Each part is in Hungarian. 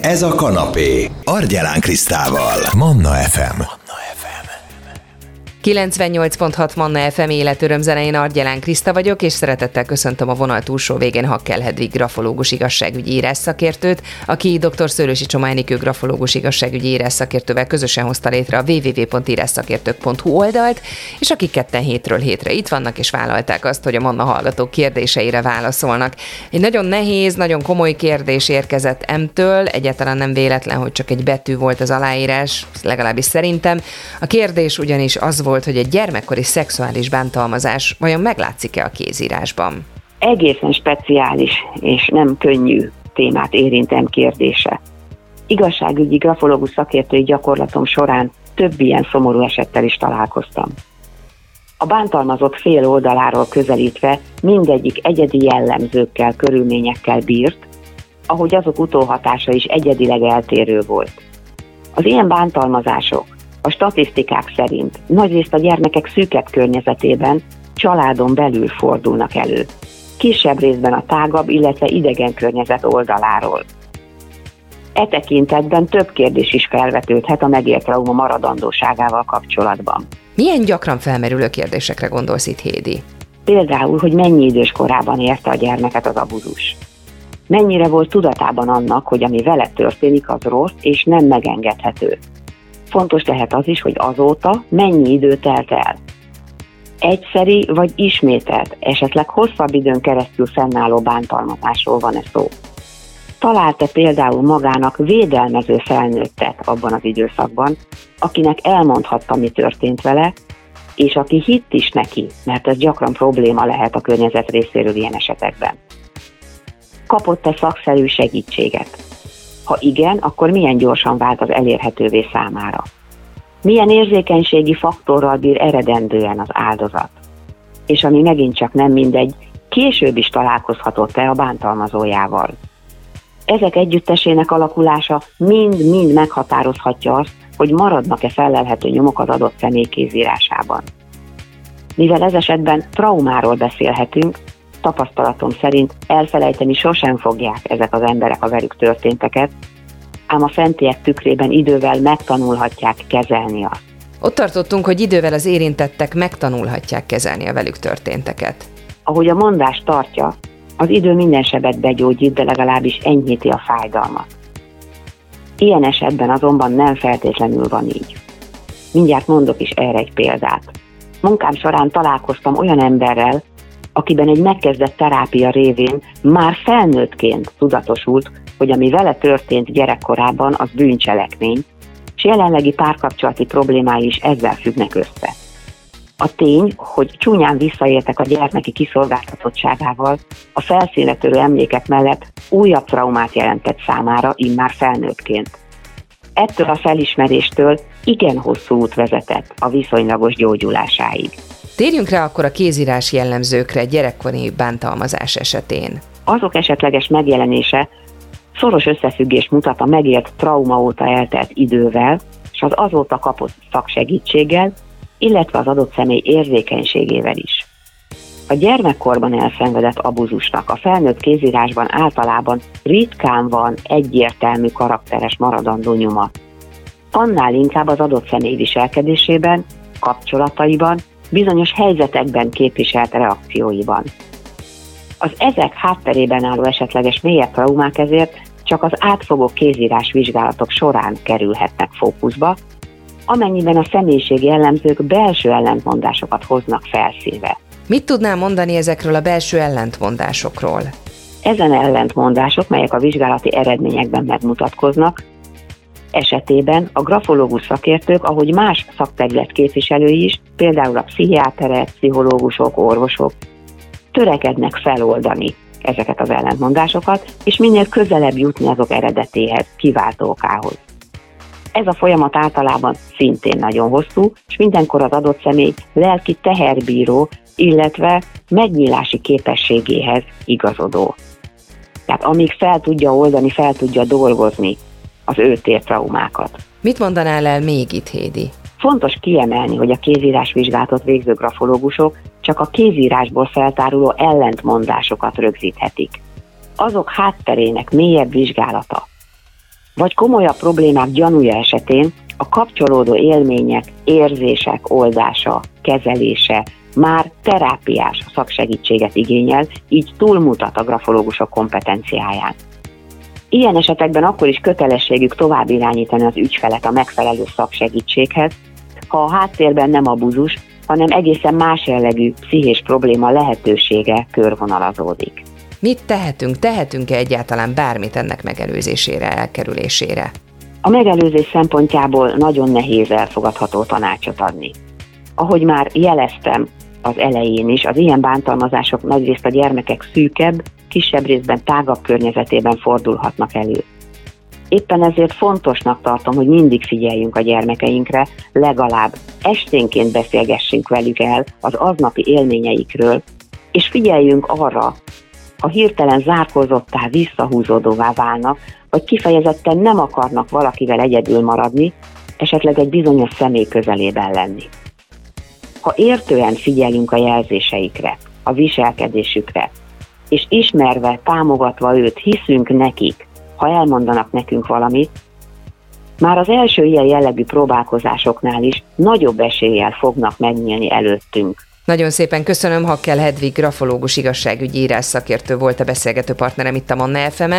Ez a kanapé. Argyelán Krisztával. Manna FM. 98.6 Manna FM életöröm zenei Argyelán Kriszta vagyok, és szeretettel köszöntöm a vonal túlsó végén Hakkel Hedvig grafológus igazságügyi írás szakértőt, aki dr. Szőlősi Csománynikő grafológus igazságügyi írás szakértővel közösen hozta létre a www.írásszakértők.hu oldalt, és akik ketten hétről hétre itt vannak, és vállalták azt, hogy a Manna hallgatók kérdéseire válaszolnak. Egy nagyon nehéz, nagyon komoly kérdés érkezett M-től, egyáltalán nem véletlen, hogy csak egy betű volt az aláírás, legalábbis szerintem. A kérdés ugyanis az volt, volt, hogy egy gyermekkori szexuális bántalmazás vajon meglátszik-e a kézírásban? Egészen speciális és nem könnyű témát érintem kérdése. Igazságügyi grafológus szakértői gyakorlatom során több ilyen szomorú esettel is találkoztam. A bántalmazott fél oldaláról közelítve mindegyik egyedi jellemzőkkel, körülményekkel bírt, ahogy azok utóhatása is egyedileg eltérő volt. Az ilyen bántalmazások a statisztikák szerint nagyrészt a gyermekek szűkebb környezetében, családon belül fordulnak elő. Kisebb részben a tágabb, illetve idegen környezet oldaláról. E tekintetben több kérdés is felvetődhet a megélt trauma maradandóságával kapcsolatban. Milyen gyakran felmerülő kérdésekre gondolsz itt, Hédi? Például, hogy mennyi idős korában érte a gyermeket az abuzus. Mennyire volt tudatában annak, hogy ami vele történik, az rossz és nem megengedhető. Fontos lehet az is, hogy azóta mennyi idő telt el. Egyszeri vagy ismételt, esetleg hosszabb időn keresztül fennálló bántalmazásról van-e szó. Talált-e például magának védelmező felnőttet abban az időszakban, akinek elmondhatta, mi történt vele, és aki hitt is neki, mert ez gyakran probléma lehet a környezet részéről ilyen esetekben. Kapott-e szakszerű segítséget? Ha igen, akkor milyen gyorsan vált az elérhetővé számára? Milyen érzékenységi faktorral bír eredendően az áldozat? És ami megint csak nem mindegy, később is találkozhatott-e a bántalmazójával? Ezek együttesének alakulása mind-mind meghatározhatja azt, hogy maradnak-e felelhető nyomok az adott személy kézírásában. Mivel ez esetben traumáról beszélhetünk, tapasztalatom szerint elfelejteni sosem fogják ezek az emberek a velük történteket, ám a fentiek tükrében idővel megtanulhatják kezelni azt. Ott tartottunk, hogy idővel az érintettek megtanulhatják kezelni a velük történteket. Ahogy a mondás tartja, az idő minden sebet begyógyít, de legalábbis enyhíti a fájdalmat. Ilyen esetben azonban nem feltétlenül van így. Mindjárt mondok is erre egy példát. Munkám során találkoztam olyan emberrel, akiben egy megkezdett terápia révén már felnőttként tudatosult, hogy ami vele történt gyerekkorában, az bűncselekmény, és jelenlegi párkapcsolati problémái is ezzel függnek össze. A tény, hogy csúnyán visszaéltek a gyermeki kiszolgáltatottságával, a felszínetörő emlékek mellett újabb traumát jelentett számára immár felnőttként. Ettől a felismeréstől igen hosszú út vezetett a viszonylagos gyógyulásáig. Térjünk rá akkor a kézírás jellemzőkre gyerekkori bántalmazás esetén. Azok esetleges megjelenése szoros összefüggés mutat a megélt trauma óta eltelt idővel, és az azóta kapott szaksegítséggel, illetve az adott személy érzékenységével is. A gyermekkorban elszenvedett abuzusnak a felnőtt kézírásban általában ritkán van egyértelmű karakteres maradandó nyoma. Annál inkább az adott személy viselkedésében, kapcsolataiban bizonyos helyzetekben képviselt reakcióiban. Az ezek hátterében álló esetleges mélyebb traumák ezért csak az átfogó kézírás vizsgálatok során kerülhetnek fókuszba, amennyiben a személyiségi jellemzők belső ellentmondásokat hoznak felszínre. Mit tudnál mondani ezekről a belső ellentmondásokról? Ezen ellentmondások, melyek a vizsgálati eredményekben megmutatkoznak, esetében a grafológus szakértők, ahogy más szakterület képviselői is, például a pszichiáterek, pszichológusok, orvosok, törekednek feloldani ezeket az ellentmondásokat, és minél közelebb jutni azok eredetéhez, kiváltó okához. Ez a folyamat általában szintén nagyon hosszú, és mindenkor az adott személy lelki teherbíró, illetve megnyílási képességéhez igazodó. Tehát amíg fel tudja oldani, fel tudja dolgozni az ő traumákat. Mit mondanál el még itt, Hédi? Fontos kiemelni, hogy a kézírás vizsgálatot végző grafológusok csak a kézírásból feltáruló ellentmondásokat rögzíthetik. Azok hátterének mélyebb vizsgálata, vagy komolyabb problémák gyanúja esetén a kapcsolódó élmények, érzések oldása, kezelése már terápiás szaksegítséget igényel, így túlmutat a grafológusok kompetenciáján. Ilyen esetekben akkor is kötelességük tovább irányítani az ügyfelet a megfelelő szaksegítséghez, ha a háttérben nem abuzus, hanem egészen más jellegű pszichés probléma lehetősége körvonalazódik. Mit tehetünk? Tehetünk-e egyáltalán bármit ennek megelőzésére, elkerülésére? A megelőzés szempontjából nagyon nehéz elfogadható tanácsot adni. Ahogy már jeleztem az elején is, az ilyen bántalmazások nagyrészt a gyermekek szűkebb, kisebb részben tágabb környezetében fordulhatnak elő. Éppen ezért fontosnak tartom, hogy mindig figyeljünk a gyermekeinkre, legalább esténként beszélgessünk velük el az aznapi élményeikről, és figyeljünk arra, ha hirtelen zárkózottá, visszahúzódóvá válnak, vagy kifejezetten nem akarnak valakivel egyedül maradni, esetleg egy bizonyos személy közelében lenni. Ha értően figyelünk a jelzéseikre, a viselkedésükre, és ismerve, támogatva őt, hiszünk nekik, ha elmondanak nekünk valamit, már az első ilyen jellegű próbálkozásoknál is nagyobb eséllyel fognak megnyílni előttünk. Nagyon szépen köszönöm, Hakkel Hedvig, grafológus igazságügyi írás szakértő volt a beszélgető partnerem itt a Manna fm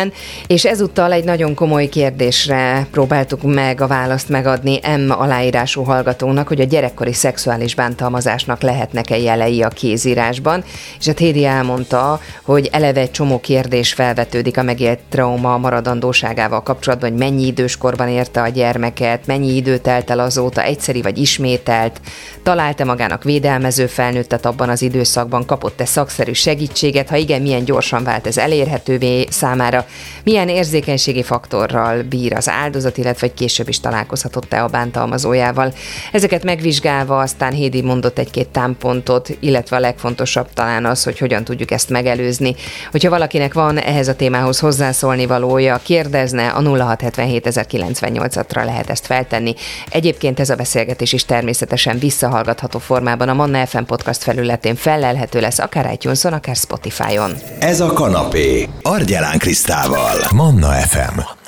és ezúttal egy nagyon komoly kérdésre próbáltuk meg a választ megadni M aláírású hallgatónak, hogy a gyerekkori szexuális bántalmazásnak lehetnek-e jelei a kézírásban, és hát Hédi elmondta, hogy eleve egy csomó kérdés felvetődik a megélt trauma maradandóságával kapcsolatban, hogy mennyi időskorban érte a gyermeket, mennyi idő telt el azóta, egyszeri vagy ismételt, találta magának védelmező felnőtt, felnőttet abban az időszakban kapott-e szakszerű segítséget, ha igen, milyen gyorsan vált ez elérhetővé számára, milyen érzékenységi faktorral bír az áldozat, illetve hogy később is találkozhatott-e a bántalmazójával. Ezeket megvizsgálva aztán Hédi mondott egy-két támpontot, illetve a legfontosabb talán az, hogy hogyan tudjuk ezt megelőzni. Hogyha valakinek van ehhez a témához hozzászólni valója, kérdezne, a 0677 ra lehet ezt feltenni. Egyébként ez a beszélgetés is természetesen visszahallgatható formában a Manna FM podcast felületén felelhető lesz akár itunes akár Spotify-on. Ez a kanapé. Argyelán Krisztával. Manna FM.